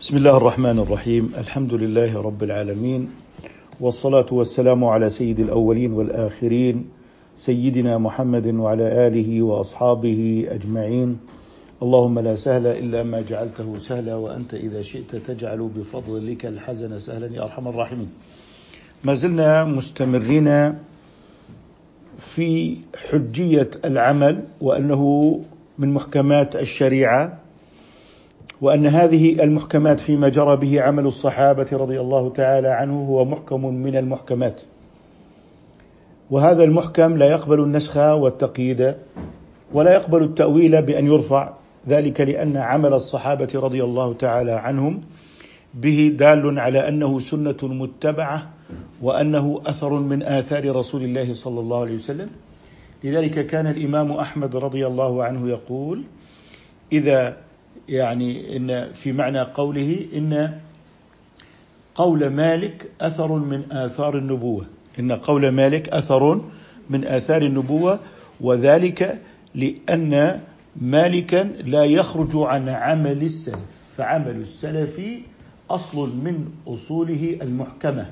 بسم الله الرحمن الرحيم. الحمد لله رب العالمين والصلاة والسلام على سيد الأولين والآخرين سيدنا محمد وعلى آله وأصحابه أجمعين. اللهم لا سهل إلا ما جعلته سهلا وأنت إذا شئت تجعل بفضلك الحزن سهلا يا أرحم الراحمين. ما زلنا مستمرين في حجية العمل وأنه من محكمات الشريعة وأن هذه المحكمات فيما جرى به عمل الصحابة رضي الله تعالى عنه هو محكم من المحكمات. وهذا المحكم لا يقبل النسخ والتقييد ولا يقبل التأويل بأن يرفع ذلك لأن عمل الصحابة رضي الله تعالى عنهم به دال على أنه سنة متبعة وأنه أثر من آثار رسول الله صلى الله عليه وسلم. لذلك كان الإمام أحمد رضي الله عنه يقول إذا يعني إن في معنى قوله إن قول مالك أثر من آثار النبوة. إن قول مالك أثر من آثار النبوة وذلك لأن مالكا لا يخرج عن عمل السلف فعمل السلف أصل من أصوله المحكمة.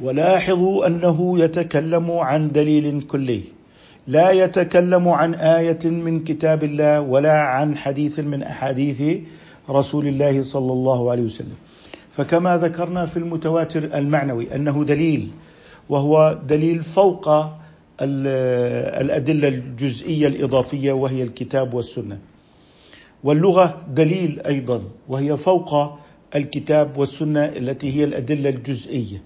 ولاحظوا أنه يتكلم عن دليل كلي. لا يتكلم عن آية من كتاب الله ولا عن حديث من أحاديث رسول الله صلى الله عليه وسلم. فكما ذكرنا في المتواتر المعنوي أنه دليل وهو دليل فوق الأدلة الجزئية الإضافية وهي الكتاب والسنة. واللغة دليل أيضا وهي فوق الكتاب والسنة التي هي الأدلة الجزئية.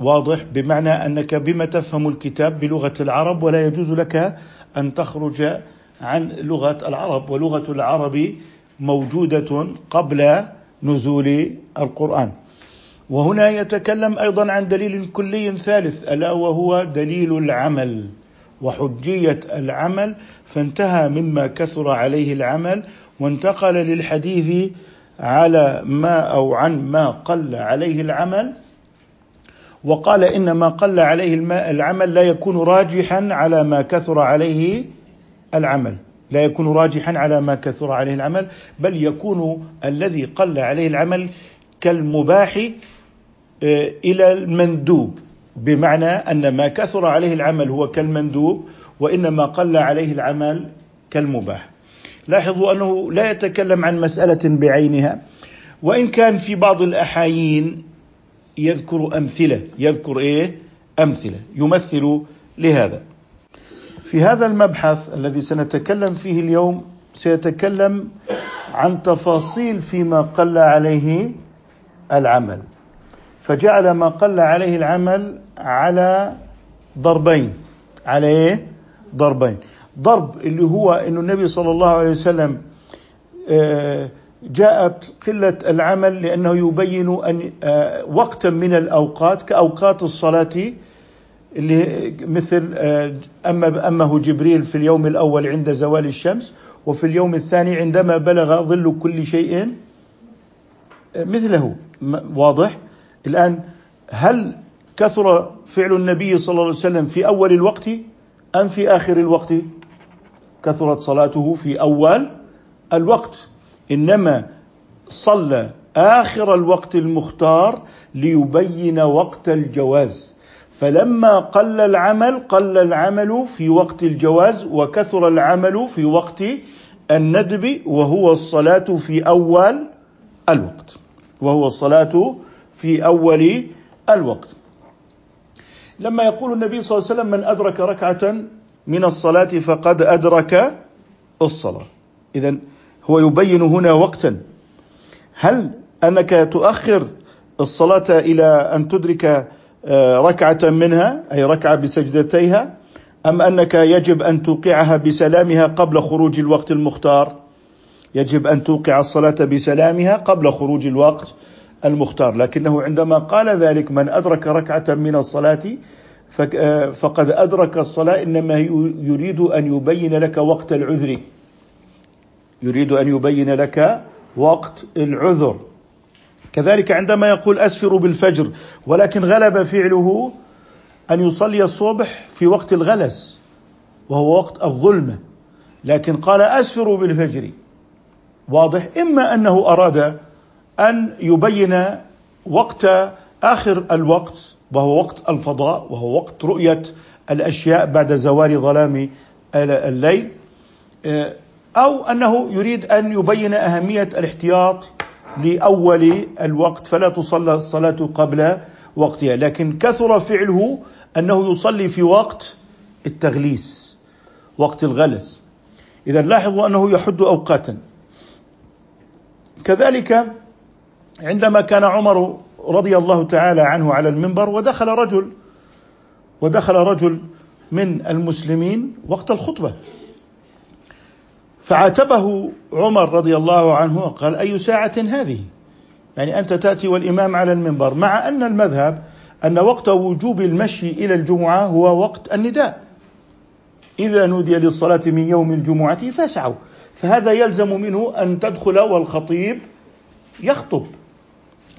واضح بمعنى أنك بما تفهم الكتاب بلغة العرب ولا يجوز لك أن تخرج عن لغة العرب. ولغة العرب موجودة قبل نزول القرآن. وهنا يتكلم أيضا عن دليل كلي ثالث ألا وهو دليل العمل. وحجية العمل فانتهى مما كثر عليه العمل وانتقل للحديث على ما أو عن ما قل عليه العمل. وقال ان ما قل عليه العمل لا يكون راجحا على ما كثر عليه العمل. لا يكون راجحا على ما كثر عليه العمل بل يكون الذي قل عليه العمل كالمباح آه، إلى المندوب. بمعنى أن ما كثر عليه العمل هو كالمندوب وان ما قل عليه العمل كالمباح. لاحظوا أنه لا يتكلم عن مسألة بعينها. وإن كان في بعض الأحايين يذكر أمثلة. يذكر إيه؟ أمثلة. يمثل لهذا. في هذا المبحث الذي سنتكلم فيه اليوم سيتكلم عن تفاصيل فيما قل عليه العمل. فجعل ما قل عليه العمل على ضربين. على إيه؟ ضربين. ضرب اللي هو إنه النبي صلى الله عليه وسلم آه جاءت قلة العمل لأنه يبين أن آه، وقتا من الأوقات كأوقات الصلاة اللي مثل آه، أما أمه جبريل في اليوم الأول عند زوال الشمس وفي اليوم الثاني عندما بلغ ظل كل شيء آه، مثله. واضح؟ الآن هل كثر فعل النبي صلى الله عليه وسلم في أول الوقت أم في آخر الوقت؟ كثرت صلاته في أول الوقت. إنما صلى آخر الوقت المختار ليبين وقت الجواز. فلما قل العمل قل العمل في وقت الجواز وكثر العمل في وقت الندب وهو الصلاة في أول الوقت. وهو الصلاة في أول الوقت. لما يقول النبي صلى الله عليه وسلم من أدرك ركعة من الصلاة فقد أدرك الصلاة. اذا هو يبين هنا وقتا. هل أنك تؤخر الصلاة إلى أن تدرك آه، ركعة منها أي ركعة بسجدتيها أم أنك يجب أن توقعها بسلامها قبل خروج الوقت المختار؟ يجب أن توقع الصلاة بسلامها قبل خروج الوقت المختار. لكنه عندما قال ذلك من أدرك ركعة من الصلاة آه، فقد أدرك الصلاة إنما يريد أن يبين لك وقت العذر. يريد أن يبين لك وقت العذر. كذلك عندما يقول اسفر بالفجر ولكن غلب فعله أن يصلي الصبح في وقت الغلس وهو وقت الظلمة. لكن قال اسفر بالفجر. واضح؟ إما أنه أراد أن يبين وقت آخر الوقت وهو وقت الفضاء وهو وقت رؤية الأشياء بعد زوال ظلام الليل. أو أنه يريد أن يبين أهمية الاحتياط لأول الوقت فلا تصلى الصلاة قبل وقتها. لكن كثر فعله أنه يصلي في وقت التغليس وقت الغلس. إذا لاحظوا أنه يحد أوقاتا. كذلك عندما كان عمر رضي الله تعالى عنه على المنبر ودخل رجل ودخل رجل من المسلمين وقت الخطبة. فعاتبه عمر رضي الله عنه وقال أي ساعة هذه؟ يعني أنت تأتي والإمام على المنبر مع أن المذهب أن وقت وجوب المشي إلى الجمعة هو وقت النداء. إذا نودي للصلاة من يوم الجمعة فاسعوا. فهذا يلزم منه أن تدخل والخطيب يخطب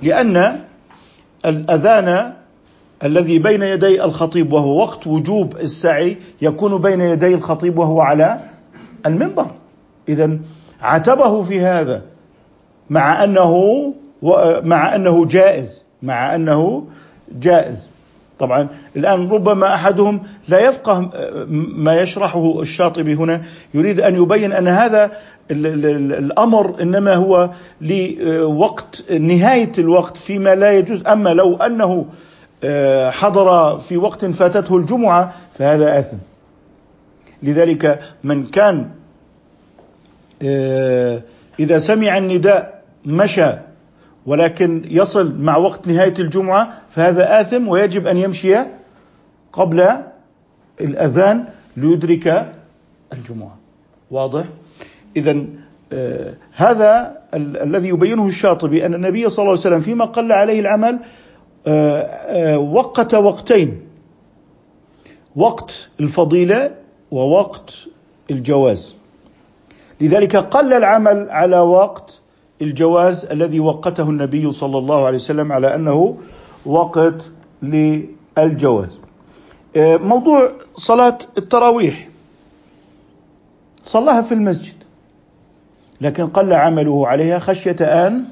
لأن الأذان الذي بين يدي الخطيب وهو وقت وجوب السعي يكون بين يدي الخطيب وهو على المنبر. اذا عاتبه في هذا مع أنه مع أنه جائز مع أنه جائز. طبعا الآن ربما أحدهم لا يفقه ما يشرحه الشاطبي هنا يريد أن يبين أن هذا الأمر إنما هو لوقت نهاية الوقت فيما لا يجوز. أما لو أنه آه، حضر في وقت فاتته الجمعة فهذا آثم. لذلك من كان آه، إذا سمع النداء مشى ولكن يصل مع وقت نهاية الجمعة فهذا آثم ويجب أن يمشي قبل الأذان ليدرك الجمعة. واضح؟ اذا آه هذا ال- الذي يبينه الشاطبي أن النبي صلى الله عليه وسلم فيما قل عليه العمل آه وقت وقتين. وقت الفضيلة ووقت الجواز. لذلك قل العمل على وقت الجواز الذي وقته النبي صلى الله عليه وسلم على أنه وقت للجواز. آه، موضوع صلاة التراويح صلاها في المسجد لكن قل عمله عليها خشية أن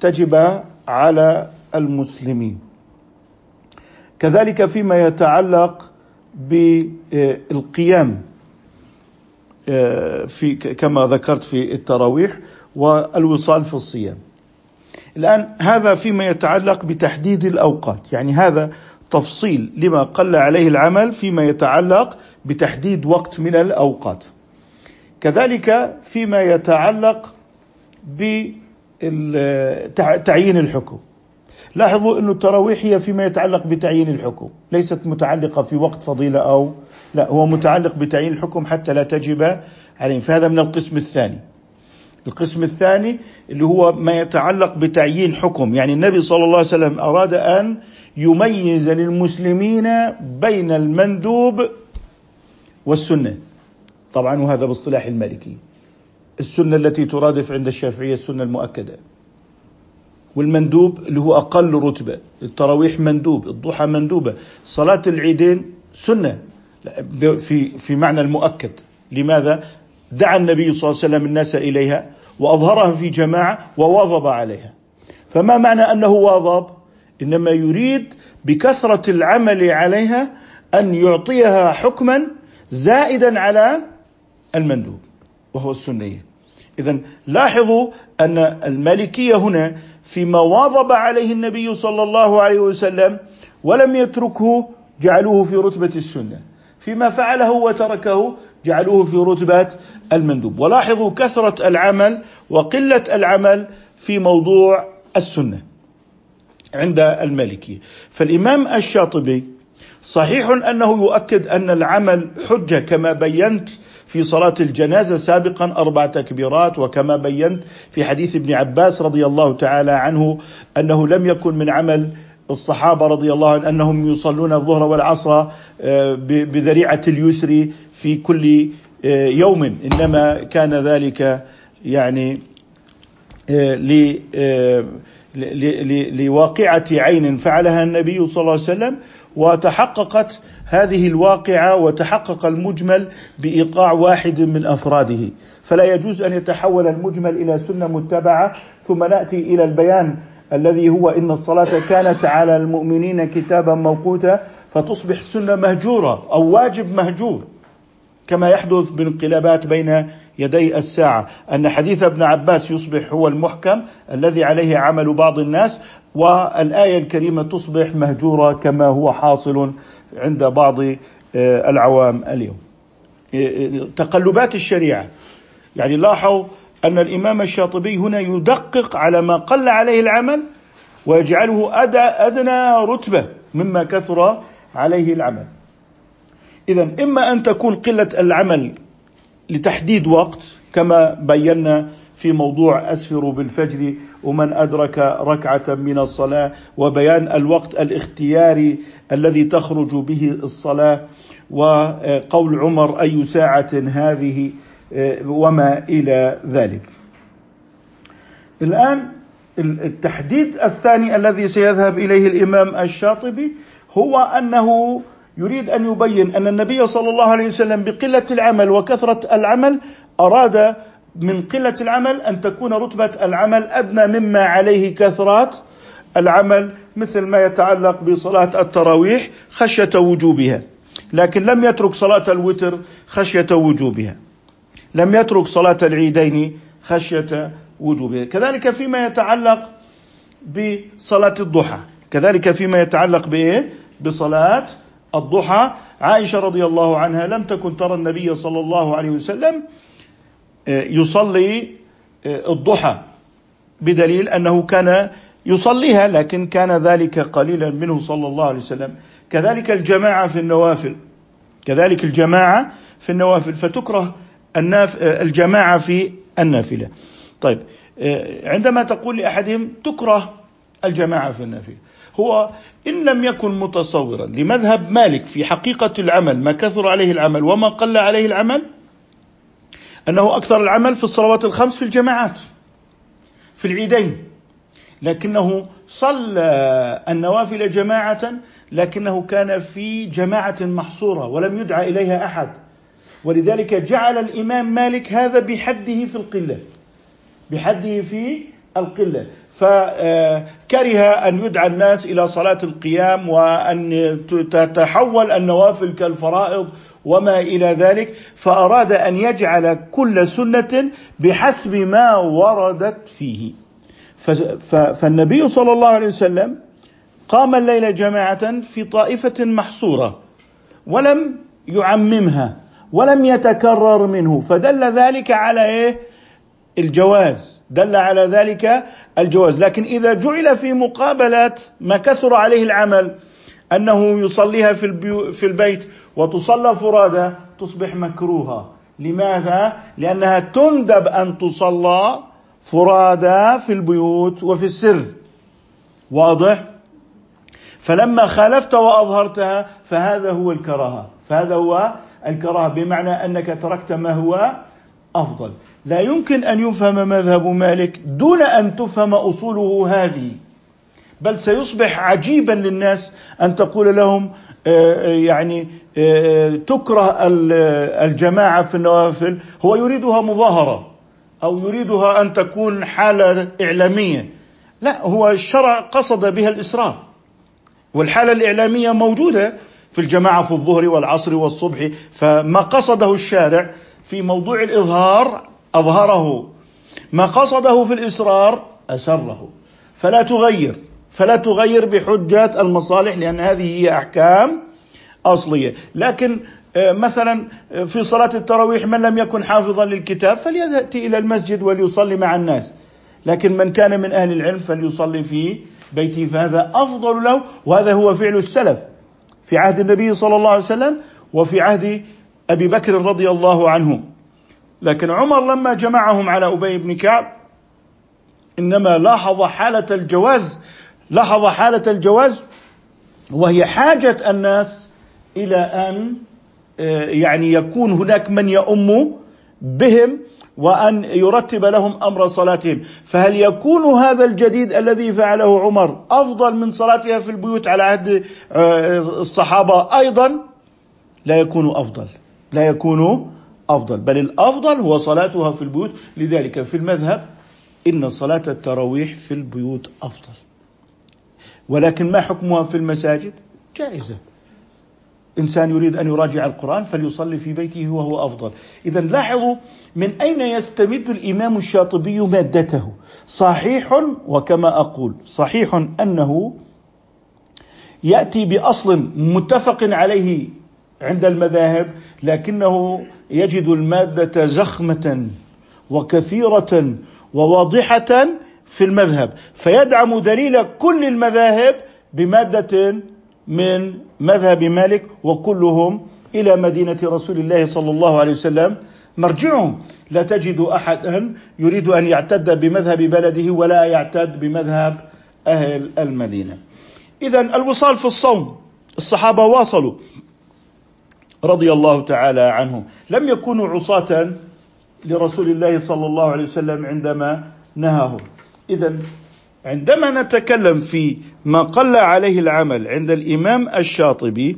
تجب على المسلمين. كذلك فيما يتعلق بالقيام في كما ذكرت في التراويح والوصال في الصيام. الآن هذا فيما يتعلق بتحديد الأوقات، يعني هذا تفصيل لما قل عليه العمل فيما يتعلق بتحديد وقت من الأوقات. كذلك فيما يتعلق بتعيين الحكم. لاحظوا أن التراويح هي فيما يتعلق بتعيين الحكم ليست متعلقة في وقت فضيلة أو لا هو متعلق بتعيين الحكم حتى لا تجب عليهم. فهذا من القسم الثاني. القسم الثاني اللي هو ما يتعلق بتعيين حكم. يعني النبي صلى الله عليه وسلم أراد أن يميز للمسلمين بين المندوب والسنة. طبعا وهذا باصطلاح المالكي. السنة التي ترادف عند الشافعية السنة المؤكدة. والمندوب اللي هو أقل رتبة. التراويح مندوب الضحى مندوبة. صلاة العيدين سنة. في في معنى المؤكد. لماذا؟ دعا النبي صلى الله عليه وسلم الناس إليها وأظهرها في جماعة وواظب عليها. فما معنى أنه واظب؟ إنما يريد بكثرة العمل عليها أن يعطيها حكما زائدا على المندوب وهو السنية. إذا لاحظوا أن المالكية هنا فيما واظب عليه النبي صلى الله عليه وسلم ولم يتركه جعلوه في رتبة السنة. فيما فعله وتركه جعلوه في رتبة المندوب. ولاحظوا كثرة العمل وقلة العمل في موضوع السنة عند المالكية. فالإمام الشاطبي صحيح أنه يؤكد أن العمل حجة كما بينت في صلاة الجنازة سابقا أربع تكبيرات وكما بينت في حديث ابن عباس رضي الله تعالى عنه أنه لم يكن من عمل الصحابة رضي الله عنهم أنهم يصلون الظهر والعصر آه، بذريعة اليسر في كل آه، يوم. إنما كان ذلك يعني آه، لواقعة عين فعلها النبي صلى الله عليه وسلم وتحققت هذه الواقعة وتحقق المجمل بإيقاع واحد من أفراده. فلا يجوز أن يتحول المجمل إلى سنة متبعة ثم نأتي إلى البيان الذي هو إن الصلاة كانت على المؤمنين كتابا موقوتا فتصبح سنه مهجورة أو واجب مهجور كما يحدث بانقلابات بين يدي الساعة. أن حديث ابن عباس يصبح هو المحكم الذي عليه عمل بعض الناس والآية الكريمة تصبح مهجورة كما هو حاصل عند بعض آه، العوام اليوم. آه، آه، تقلبات الشريعة. يعني لاحظوا أن الإمام الشاطبي هنا يدقق على ما قل عليه العمل ويجعله أدنى رتبة مما كثر عليه العمل. اذا إما أن تكون قلة العمل لتحديد وقت كما بينا في موضوع أسفروا بالفجر ومن أدرك ركعة من الصلاة وبيان الوقت الاختياري الذي تخرج به الصلاة وقول عمر أي ساعة هذه؟ وما إلى ذلك. الآن التحديد الثاني الذي سيذهب إليه الإمام الشاطبي هو أنه يريد أن يبين أن النبي صلى الله عليه وسلم بقلة العمل وكثرة العمل أراد من قلة العمل أن تكون رتبة العمل أدنى مما عليه كثرات العمل مثل ما يتعلق بصلاة التراويح خشية وجوبها لكن لم يترك صلاة الوتر خشية وجوبها لم يترك صلاة العيدين خشية وجوبها كذلك فيما يتعلق بصلاة الضحى. كذلك فيما يتعلق بايه بصلاة الضحى. عائشة رضي الله عنها لم تكن ترى النبي صلى الله عليه وسلم آه، يصلي آه، الضحى بدليل أنه كان يصليها لكن كان ذلك قليلا منه صلى الله عليه وسلم. كذلك الجماعة في النوافل. كذلك الجماعة في النوافل. فتكره الناف آه، الجماعة في النافلة. طيب عندما تقول لأحدهم تكره الجماعة في النافلة هو إن لم يكن متصورا لمذهب مالك في حقيقة العمل ما كثر عليه العمل وما قل عليه العمل أنه أكثر العمل في الصلوات الخمس في الجماعات في العيدين. لكنه صلى النوافل جماعة لكنه كان في جماعة محصورة ولم يدعى إليها أحد. ولذلك جعل الإمام مالك هذا بحده في القلة. بحده في القلة. فكره أن يدعى الناس إلى صلاة القيام وأن تتحول النوافل كالفرائض وما إلى ذلك فأراد أن يجعل كل سنة بحسب ما وردت فيه. فالنبي صلى الله عليه وسلم قام الليل جماعة في طائفة محصورة ولم يعممها. ولم يتكرر منه. فدل ذلك على إيه؟ الجواز. دل على ذلك الجواز. لكن إذا جعل في مقابله ما كثر عليه العمل أنه يصليها في البيو في البيت وتصلى فرادى تصبح مكروهة. لماذا؟ لأنها تندب أن تصلى فرادى في البيوت وفي السر. واضح؟ فلما خالفت وأظهرتها فهذا هو الكراهة. فهذا هو الكراهة بمعنى أنك تركت ما هو أفضل. لا يمكن أن يفهم مذهب مالك دون أن تفهم أصوله هذه. بل سيصبح عجيبا للناس أن تقول لهم آه، آه، يعني آه، تكره الجماعة في النوافل. هو يريدها مظاهرة أو يريدها أن تكون حالة إعلامية. لا هو الشرع قصد بها الاصرار والحالة الإعلامية موجودة في الجماعة في الظهر والعصر والصبح فما قصده الشارع في موضوع الإظهار أظهره. ما قصده في الإصرار أسره. فلا تغير فلا تغير بحجه المصالح لأن هذه هي أحكام أصلية. لكن آه، مثلا آه، في صلاة التراويح من لم يكن حافظا للكتاب فليأتي إلى المسجد وليصلي مع الناس. لكن من كان من أهل العلم فليصلي في بيته فهذا أفضل له وهذا هو فعل السلف. في عهد النبي صلى الله عليه وسلم وفي عهد أبي بكر رضي الله عنه. لكن عمر لما جمعهم على أبي بن كعب إنما لاحظ حالة الجواز لاحظ حالة الجواز وهي حاجة الناس إلى أن آه، يعني يكون هناك من يؤم بهم وأن يرتب لهم أمر صلاتهم. فهل يكون هذا الجديد الذي فعله عمر أفضل من صلاتها في البيوت على عهد آه، الصحابة أيضا؟ لا يكون أفضل. لا يكون أفضل. بل الأفضل هو صلاتها في البيوت. لذلك في المذهب إن صلاة التراويح في البيوت أفضل. ولكن ما حكمها في المساجد؟ جائزة. إنسان يريد أن يراجع القرآن فليصلي في بيته وهو أفضل. اذا لاحظوا من أين يستمد الإمام الشاطبي مادته. صحيح وكما أقول صحيح أنه يأتي بأصل متفق عليه عند المذاهب لكنه يجد المادة زخمة وكثيرة وواضحة في المذهب فيدعم دليل كل المذاهب بمادة من مذهب مالك وكلهم إلى مدينة رسول الله صلى الله عليه وسلم. مرجعهم. لا تجد أحدا يريد أن يعتد بمذهب بلده ولا يعتد بمذهب أهل المدينة. إذا الوصال في الصوم. الصحابة واصلوا. رضي الله تعالى عنهم، لم يكونوا عصاة لرسول الله صلى الله عليه وسلم عندما نهاهم. إذا عندما نتكلم في ما قل عليه العمل عند الإمام الشاطبي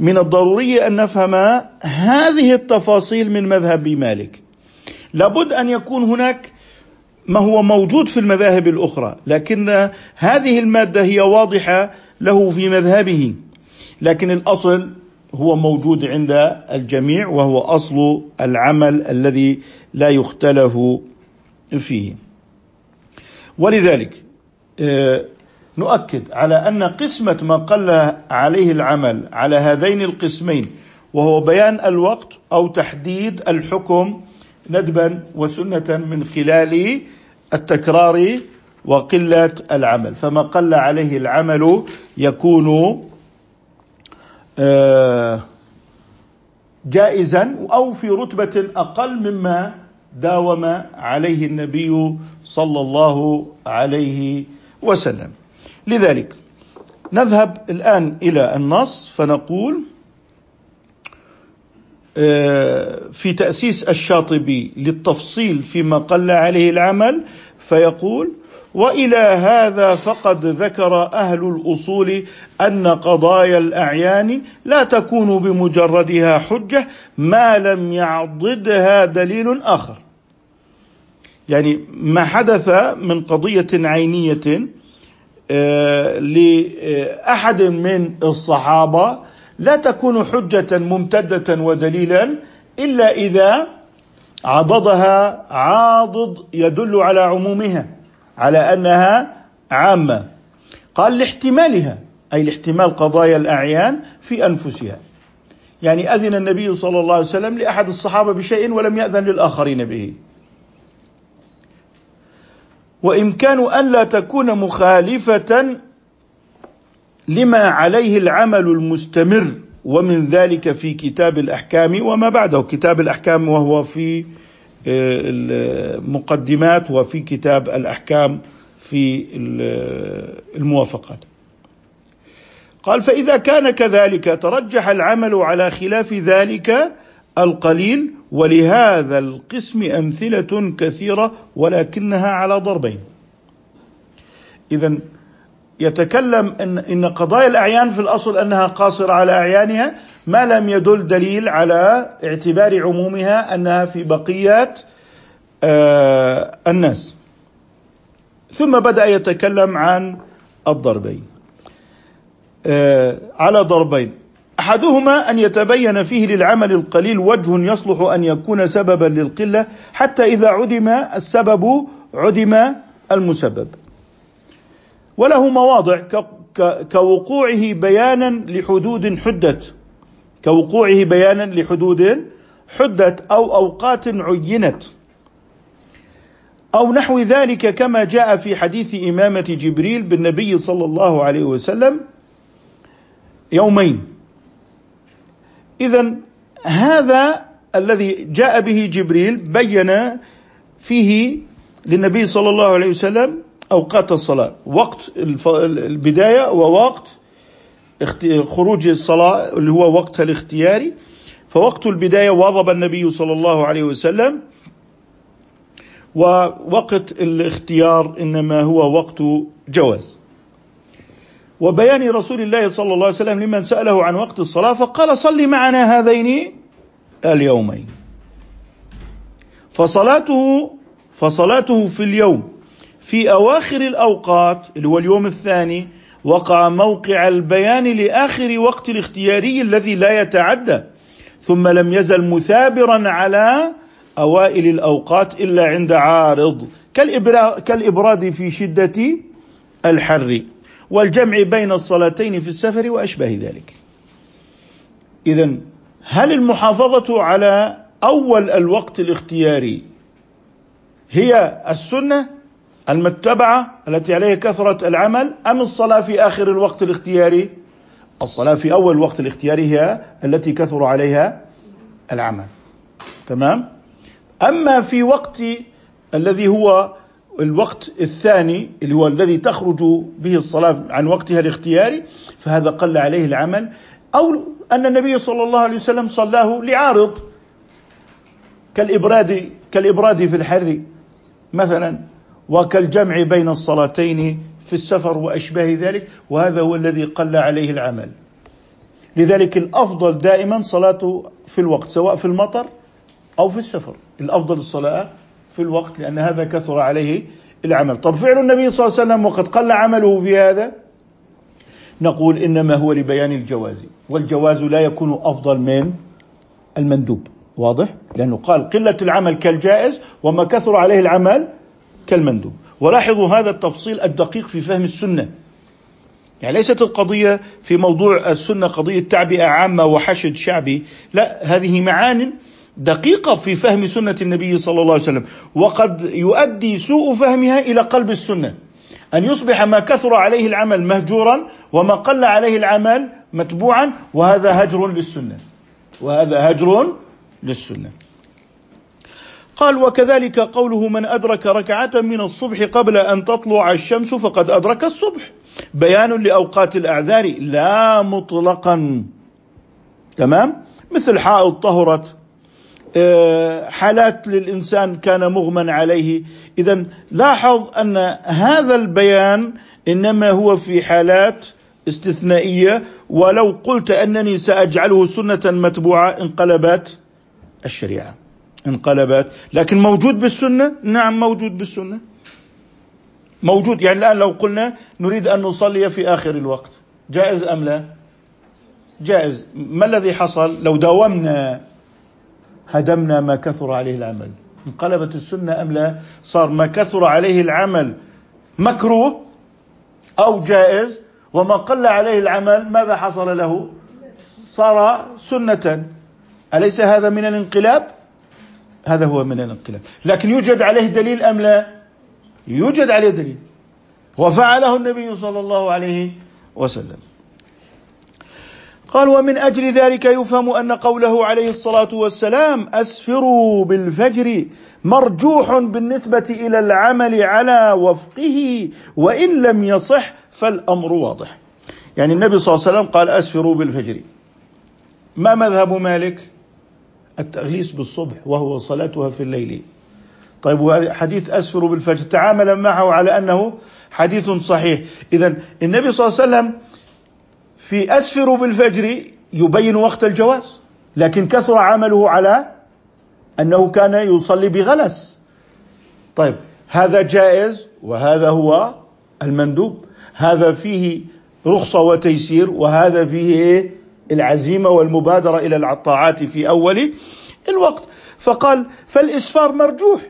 من الضروري أن نفهم هذه التفاصيل من مذهب مالك. لابد أن يكون هناك ما هو موجود في المذاهب الأخرى لكن هذه المادة هي واضحة له في مذهبه. لكن الأصل هو موجود عند الجميع وهو أصل العمل الذي لا يختلف فيه. ولذلك نؤكد على أن قسمة ما قل عليه العمل على هذين القسمين وهو بيان الوقت أو تحديد الحكم ندبا وسنة من خلال التكرار وقلة العمل. فما قل عليه العمل يكون آه، جائزا أو في رتبة أقل مما داوم عليه النبي صلى الله عليه وسلم. لذلك نذهب الآن إلى النص فنقول آه، في تأسيس الشاطبي للتفصيل فيما قل عليه العمل فيقول وإلى هذا فقد ذكر أهل الأصول أن قضايا الأعيان لا تكون بمجردها حجة ما لم يعضدها دليل آخر. يعني ما حدث من قضية عينية آه، لأحد من الصحابة لا تكون حجة ممتدة ودليلا إلا إذا عضدها عاضد يدل على عمومها على أنها عامة. قال لاحتمالها أي لاحتمال قضايا الأعيان في أنفسها. يعني أذن النبي صلى الله عليه وسلم لأحد الصحابة بشيء ولم يأذن للآخرين به. وإمكان أن لا تكون مخالفة لما عليه العمل المستمر ومن ذلك في كتاب الأحكام وما بعده. كتاب الأحكام وهو في آه، المقدمات وفي كتاب الأحكام في الموافقات. قال فإذا كان كذلك ترجح العمل على خلاف ذلك القليل ولهذا القسم أمثلة كثيرة ولكنها على ضربين. اذا يتكلم إن إن قضايا الأعيان في الأصل أنها قاصرة على أعيانها ما لم يدل دليل على اعتبار عمومها أنها في بقيه آه الناس. ثم بدأ يتكلم عن الضربين آه على ضربين. أحدهما أن يتبين فيه للعمل القليل وجه يصلح أن يكون سببا للقلة حتى إذا عدم السبب عدم المسبب. وله مواضع كوقوعه بيانا لحدود حدت كوقوعه بيانا لحدود حدت أو أوقات عينت. أو نحو ذلك كما جاء في حديث إمامة جبريل بالنبي صلى الله عليه وسلم يومين. اذا هذا الذي جاء به جبريل بين فيه للنبي صلى الله عليه وسلم أوقات الصلاة وقت البداية ووقت خروج الصلاة اللي هو وقتها الاختياري فوقت البداية واظب النبي صلى الله عليه وسلم ووقت الاختيار إنما هو وقت جواز. وبيان رسول الله صلى الله عليه وسلم لمن سأله عن وقت الصلاة فقال صل معنا هذين اليومين. فصلاته فصلاته في اليوم في أواخر الأوقات اللي هو اليوم الثاني وقع موقع البيان لآخر وقت الاختياري الذي لا يتعدى ثم لم يزل مثابرا على أوائل الأوقات إلا عند عارض كالإبراد في شدة الحر. والجمع بين الصلاتين في السفر وأشباه ذلك. اذا هل المحافظة على أول الوقت الاختياري هي السنة المتبعة التي عليها كثرة العمل أم الصلاة في آخر الوقت الاختياري؟ الصلاة في أول الوقت الاختياري هي التي كثر عليها العمل. تمام؟ أما في وقت الذي هو الوقت الثاني اللي هو الذي تخرج به الصلاة عن وقتها الاختياري فهذا قل عليه العمل. أو أن النبي صلى الله عليه وسلم صلاه لعارض كالإبراد كالإبراد في الحر مثلا وكالجمع بين الصلاتين في السفر وأشباه ذلك وهذا هو الذي قل عليه العمل. لذلك الأفضل دائما صلاته في الوقت سواء في المطر أو في السفر. الأفضل الصلاة في الوقت لأن هذا كثر عليه العمل. طب فعل النبي صلى الله عليه وسلم وقد قل عمله في هذا؟ نقول إنما هو لبيان الجواز والجواز لا يكون أفضل من المندوب. واضح؟ لأنه قال قلة العمل كالجائز وما كثر عليه العمل كالمندوب. ولاحظوا هذا التفصيل الدقيق في فهم السنة. يعني ليست القضية في موضوع السنة قضية تعبئة عامة وحشد شعبي لا هذه معان دقيقة في فهم سنة النبي صلى الله عليه وسلم. وقد يؤدي سوء فهمها إلى قلب السنة. أن يصبح ما كثر عليه العمل مهجورا وما قل عليه العمل متبوعا وهذا هجر للسنة. وهذا هجر للسنة. قال وكذلك قوله من أدرك ركعة من الصبح قبل أن تطلع الشمس فقد أدرك الصبح بيان لأوقات الأعذار لا مطلقا. تمام؟ مثل حائض طهرت حالات للإنسان كان مغمى عليه. اذا لاحظ أن هذا البيان إنما هو في حالات استثنائية ولو قلت أنني سأجعله سنة متبوعة انقلبت الشريعة. انقلبت. لكن موجود بالسنة؟ نعم موجود بالسنة. موجود. يعني الآن لو قلنا نريد أن نصلي في آخر الوقت جائز أم لا؟ جائز. ما الذي حصل؟ لو داومنا هدمنا ما كثر عليه العمل. انقلبت السنة أم لا؟ صار ما كثر عليه العمل مكروه أو جائز؟ وما قل عليه العمل ماذا حصل له؟ صار سنة. أليس هذا من الانقلاب؟ هذا هو من الانقلاب. لكن يوجد عليه دليل أم لا؟ يوجد عليه دليل. وفعله النبي صلى الله عليه وسلم. قال ومن أجل ذلك يفهم أن قوله عليه الصلاة والسلام أسفروا بالفجر مرجوح بالنسبة إلى العمل على وفقه وإن لم يصح فالأمر واضح. يعني النبي صلى الله عليه وسلم قال أسفروا بالفجر. ما مذهب مالك؟ التغليس بالصبح وهو صلاتها في الليل. طيب حديث أسفروا بالفجر تعامل معه على أنه حديث صحيح، اذا النبي صلى الله عليه وسلم في أسفر بالفجر يبين وقت الجواز لكن كثر عمله على أنه كان يصلي بغلس. طيب هذا جائز وهذا هو المندوب. هذا فيه رخصة وتيسير وهذا فيه؟ العزيمة والمبادرة إلى الطاعات في أول الوقت. فقال فالإسفار مرجوح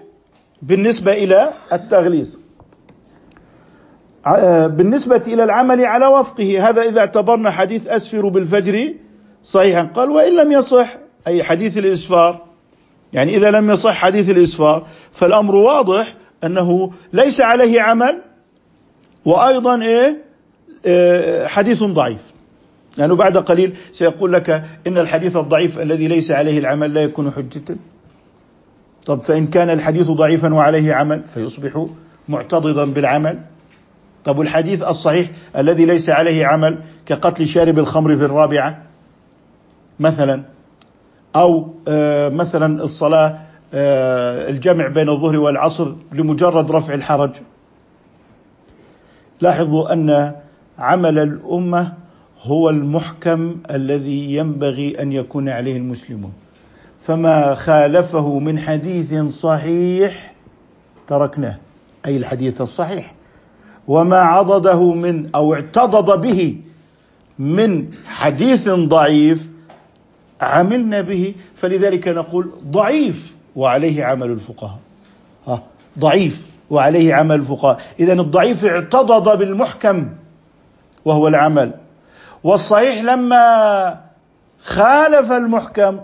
بالنسبة إلى التغليظ. بالنسبة إلى العمل على وفقه هذا إذا اعتبرنا حديث أسفر بالفجر صحيحا. قال وإن لم يصح أي حديث الإسفار. يعني إذا لم يصح حديث الإسفار فالأمر واضح أنه ليس عليه عمل وأيضا إيه؟ آه، حديث ضعيف. لأنه يعني بعد قليل سيقول لك إن الحديث الضعيف الذي ليس عليه العمل لا يكون حجة. طب فإن كان الحديث ضعيفا وعليه عمل فيصبح معتضدا بالعمل. طب والحديث الصحيح الذي ليس عليه عمل كقتل شارب الخمر في الرابعة مثلا؟ أو آه، مثلا الصلاة آه، الجمع بين الظهر والعصر لمجرد رفع الحرج. لاحظوا أن عمل الأمة هو المحكم الذي ينبغي أن يكون عليه المسلمون. فما خالفه من حديث صحيح تركناه أي الحديث الصحيح. وما عضده من أو اعتضد به من حديث ضعيف عملنا به فلذلك نقول ضعيف وعليه عمل الفقهاء. ها ضعيف وعليه عمل الفقهاء. اذا الضعيف اعتضد بالمحكم وهو العمل. والصحيح لما خالف المحكم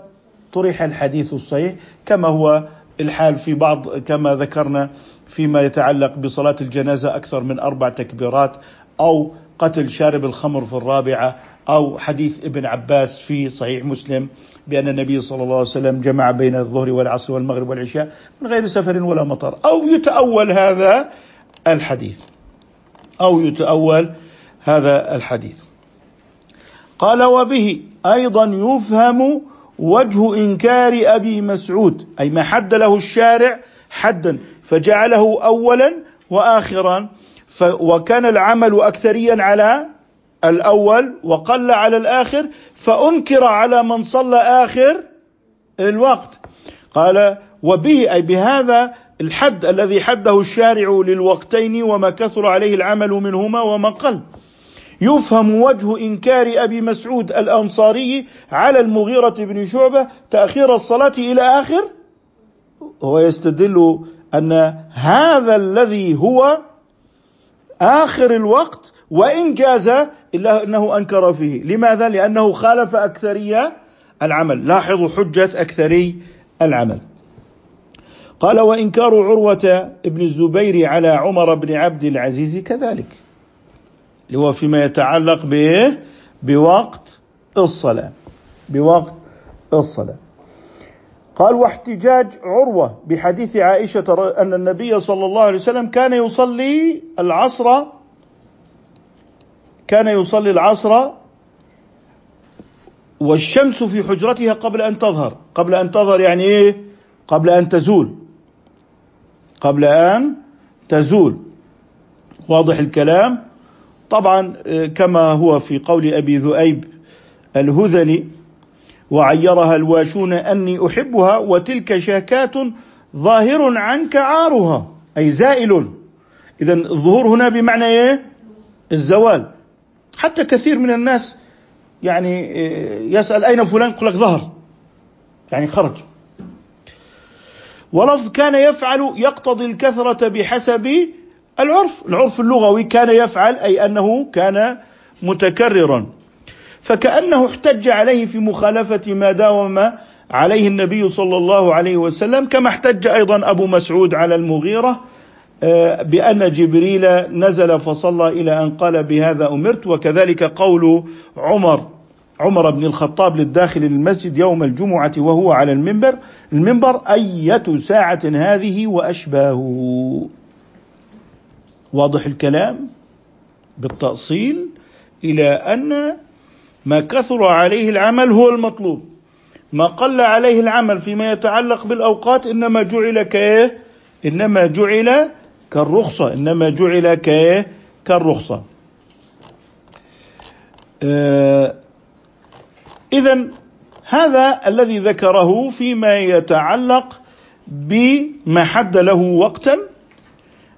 طرح الحديث الصحيح كما هو الحال في بعض كما ذكرنا فيما يتعلق بصلاة الجنازة أكثر من أربع تكبيرات أو قتل شارب الخمر في الرابعة أو حديث ابن عباس في صحيح مسلم بأن النبي صلى الله عليه وسلم جمع بين الظهر والعصر والمغرب والعشاء من غير سفر ولا مطر. أو يتأول هذا الحديث. أو يتأول هذا الحديث. قال وبه أيضا يفهم وجه إنكار أبي مسعود أي ما حد له الشارع حدا فجعله أولا وآخرا وكان العمل أكثريا على الأول وقل على الآخر فأنكر على من صلى آخر الوقت. قال وبه أي بهذا الحد الذي حده الشارع للوقتين وما كثر عليه العمل منهما وما قل. يفهم وجه إنكار أبي مسعود الأنصاري على المغيرة بن شعبة تأخير الصلاة إلى آخر هو يستدل أن هذا الذي هو آخر الوقت وإن جاز إلا أنه أنكر فيه، لماذا؟ لأنه خالف اكثريه العمل، لاحظوا حجة أكثري العمل. قال وإنكار عروة بن الزبير على عمر بن عبد العزيز كذلك. اللي هو فيما يتعلق به بوقت الصلاة بوقت الصلاة قال واحتجاج عروة بحديث عائشة أن النبي صلى الله عليه وسلم كان يصلي العصر كان يصلي العصر والشمس في حجرتها قبل أن تظهر. قبل أن تظهر يعني إيه؟ قبل أن تزول. قبل أن تزول. واضح الكلام؟ طبعا آه، كما هو في قول أبي ذؤيب الهذلي وعيرها الواشون أني أحبها وتلك شاكات ظاهر عنك عارها أي زائل. اذا الظهور هنا بمعنى إيه؟ الزوال. حتى كثير من الناس يعني آه، يسأل أين فلان؟ يقول لك ظهر. يعني خرج. ولفظ كان يفعل يقتضي الكثرة بحسب العرف. العرف اللغوي كان يفعل أي أنه كان متكررا. فكأنه احتج عليه في مخالفة ما داوم عليه النبي صلى الله عليه وسلم كما احتج أيضا أبو مسعود على المغيرة آه، بأن جبريل نزل فصلى إلى أن قال بهذا أمرت وكذلك قول عمر عمر بن الخطاب للداخل للمسجد يوم الجمعة وهو على المنبر المنبر أية ساعة هذه وأشباهه؟ واضح الكلام؟ بالتأصيل إلى أن ما كثر عليه العمل هو المطلوب. ما قل عليه العمل فيما يتعلق بالأوقات إنما جعل كإيه إنما جعل كالرخصة. إنما جعل كإيه كالرخصة. آه إذا هذا الذي ذكره فيما يتعلق بما حد له وقتا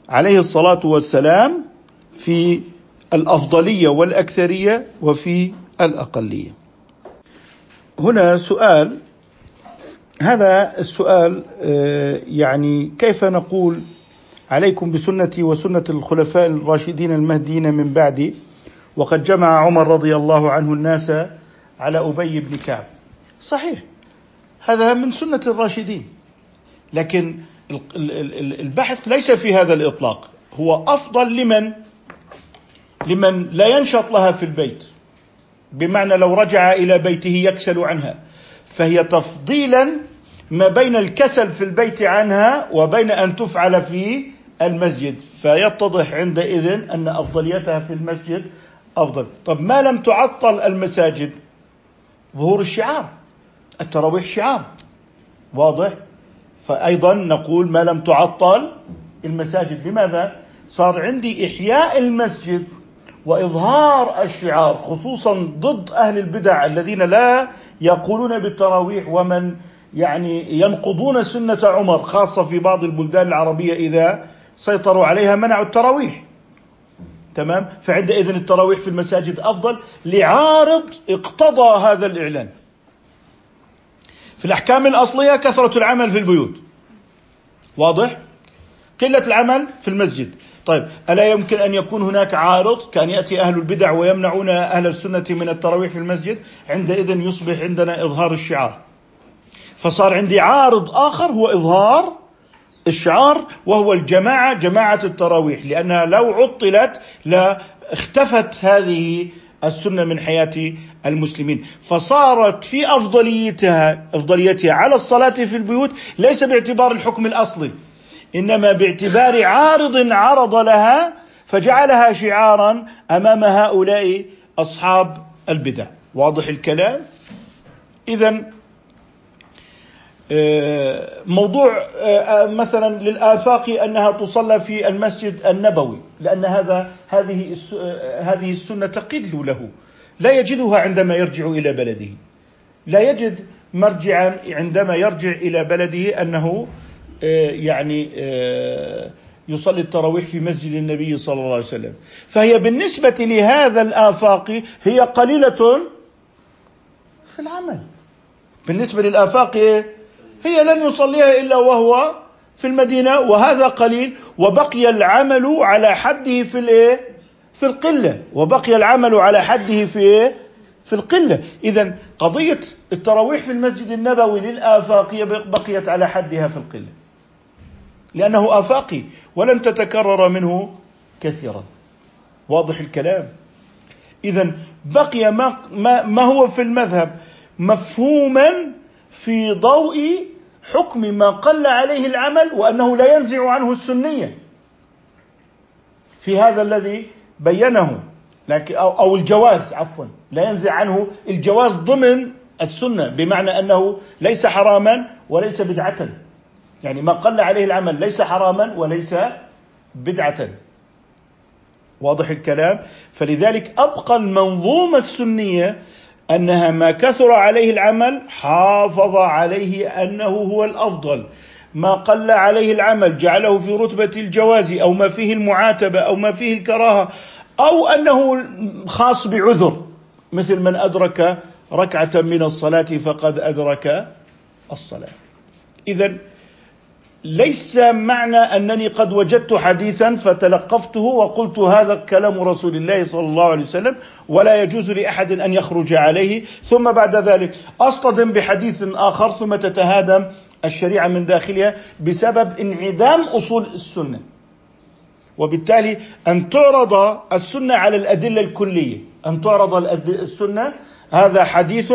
عليه الصلاة والسلام في الأفضلية والأكثرية وفي الأقلية. هنا سؤال هذا السؤال آه، يعني كيف نقول عليكم بسنتي وسنة الخلفاء الراشدين المهديين من بعدي وقد جمع عمر رضي الله عنه الناس على أبي بن كعب. صحيح هذا من سنة الراشدين لكن البحث ليس في هذا الإطلاق هو أفضل لمن لمن لا ينشط لها في البيت بمعنى لو رجع إلى بيته يكسل عنها. فهي تفضيلا ما بين الكسل في البيت عنها وبين أن تفعل في المسجد. فيتضح عندئذ أن أفضليتها في المسجد أفضل. طب ما لم تعطل المساجد؟ ظهور الشعار التراويح شعار. واضح؟ فأيضا نقول ما لم تعطل المساجد. لماذا؟ صار عندي إحياء المسجد. وإظهار الشعار خصوصا ضد أهل البدع الذين لا يقولون بالتراويح ومن يعني ينقضون سنة عمر خاصة في بعض البلدان العربية إذا سيطروا عليها منعوا التراويح. تمام؟ فعندئذ التراويح في المساجد أفضل لعارض اقتضى هذا الإعلان. في الأحكام الأصلية كثرة العمل في البيوت. واضح؟ قلة العمل في المسجد. طيب ألا يمكن أن يكون هناك عارض؟ كان يأتي أهل البدع ويمنعون أهل السنة من التراويح في المسجد عندئذ يصبح عندنا إظهار الشعار. فصار عندي عارض آخر هو إظهار الشعار وهو الجماعة جماعة التراويح لأنها لو عطلت لاختفت هذه السنة من حياة المسلمين. فصارت في أفضليتها أفضليتها على الصلاة في البيوت ليس باعتبار الحكم الأصلي. إنما باعتبار عارض عرض لها فجعلها شعارا أمام هؤلاء أصحاب البدع. واضح الكلام؟ إذا آه، موضوع آه، مثلا للآفاق أنها تصلى في المسجد النبوي لأن هذا هذه آه، هذه السنة تقل له. لا يجدها عندما يرجع إلى بلده. لا يجد مرجعا عندما يرجع إلى بلده أنه يعني يصلي التراويح في مسجد النبي صلى الله عليه وسلم. فهي بالنسبة لهذا الآفاق هي قليلة في العمل. بالنسبة للآفاق هي لن يصليها إلا وهو في المدينة وهذا قليل. وبقي العمل على حده في الايه؟ في القلة. وبقي العمل على حده في إيه؟ في القلة. اذا قضية التراويح في المسجد النبوي للافاقيه بقيت على حدها في القلة. لأنه افاقي ولن تتكرر منه كثيرا. واضح الكلام. اذا بقي ما, ما, ما هو في المذهب؟ مفهوما في ضوء حكم ما قل عليه العمل وأنه لا ينزع عنه السنية. في هذا الذي بينه لكن أو, أو الجواز عفوا لا ينزع عنه الجواز ضمن السنة بمعنى أنه ليس حراما وليس بدعه. يعني ما قل عليه العمل ليس حراما وليس بدعة. واضح الكلام. فلذلك أبقى المنظومة السنية أنها ما كثر عليه العمل حافظ عليه أنه هو الأفضل. ما قل عليه العمل جعله في رتبة الجواز أو ما فيه المعاتبة أو ما فيه الكراهة أو أنه خاص بعذر مثل من أدرك ركعة من الصلاة فقد أدرك الصلاة. اذا ليس معنى أنني قد وجدت حديثا فتلقفته وقلت هذا كلام رسول الله صلى الله عليه وسلم ولا يجوز لأحد أن يخرج عليه. ثم بعد ذلك أصطدم بحديث آخر ثم تتهادم الشريعة من داخلها بسبب انعدام أصول السنة. وبالتالي أن تعرض السنة على الأدلة الكلية. أن تعرض السنة. هذا حديث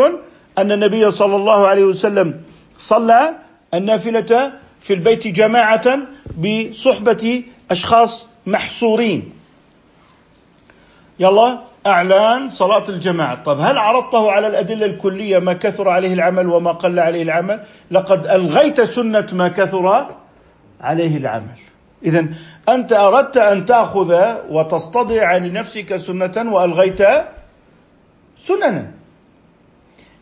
أن النبي صلى الله عليه وسلم صلى النافلة في البيت جماعة بصحبة أشخاص محصورين. يلا أعلان صلاة الجماعة. طب هل عرضته على الأدلة الكلية ما كثر عليه العمل وما قل عليه العمل؟ لقد ألغيت سنة ما كثر عليه العمل. إذا أنت أردت أن تأخذ وتصطدع لنفسك سنة وألغيت سننا.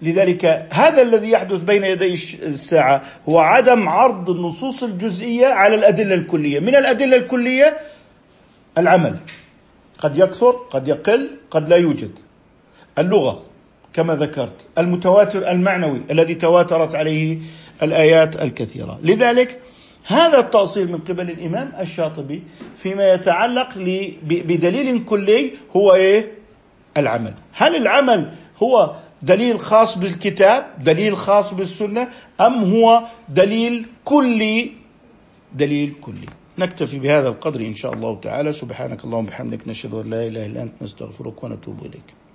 لذلك هذا الذي يحدث بين يدي الساعة هو عدم عرض النصوص الجزئية على الأدلة الكلية. من الأدلة الكلية العمل. قد يكثر قد يقل قد لا يوجد. اللغة كما ذكرت. المتواتر المعنوي الذي تواترت عليه الآيات الكثيرة. لذلك هذا التأصيل من قبل الإمام الشاطبي فيما يتعلق بدليل كلي هو إيه؟ العمل. هل العمل هو دليل خاص بالكتاب دليل خاص بالسنة أم هو دليل كلي؟ دليل كلي. نكتفي بهذا القدر إن شاء الله تعالى. سبحانك اللهم وبحمدك نشهد أن لا إله إلا أنت نستغفرك ونتوب إليك.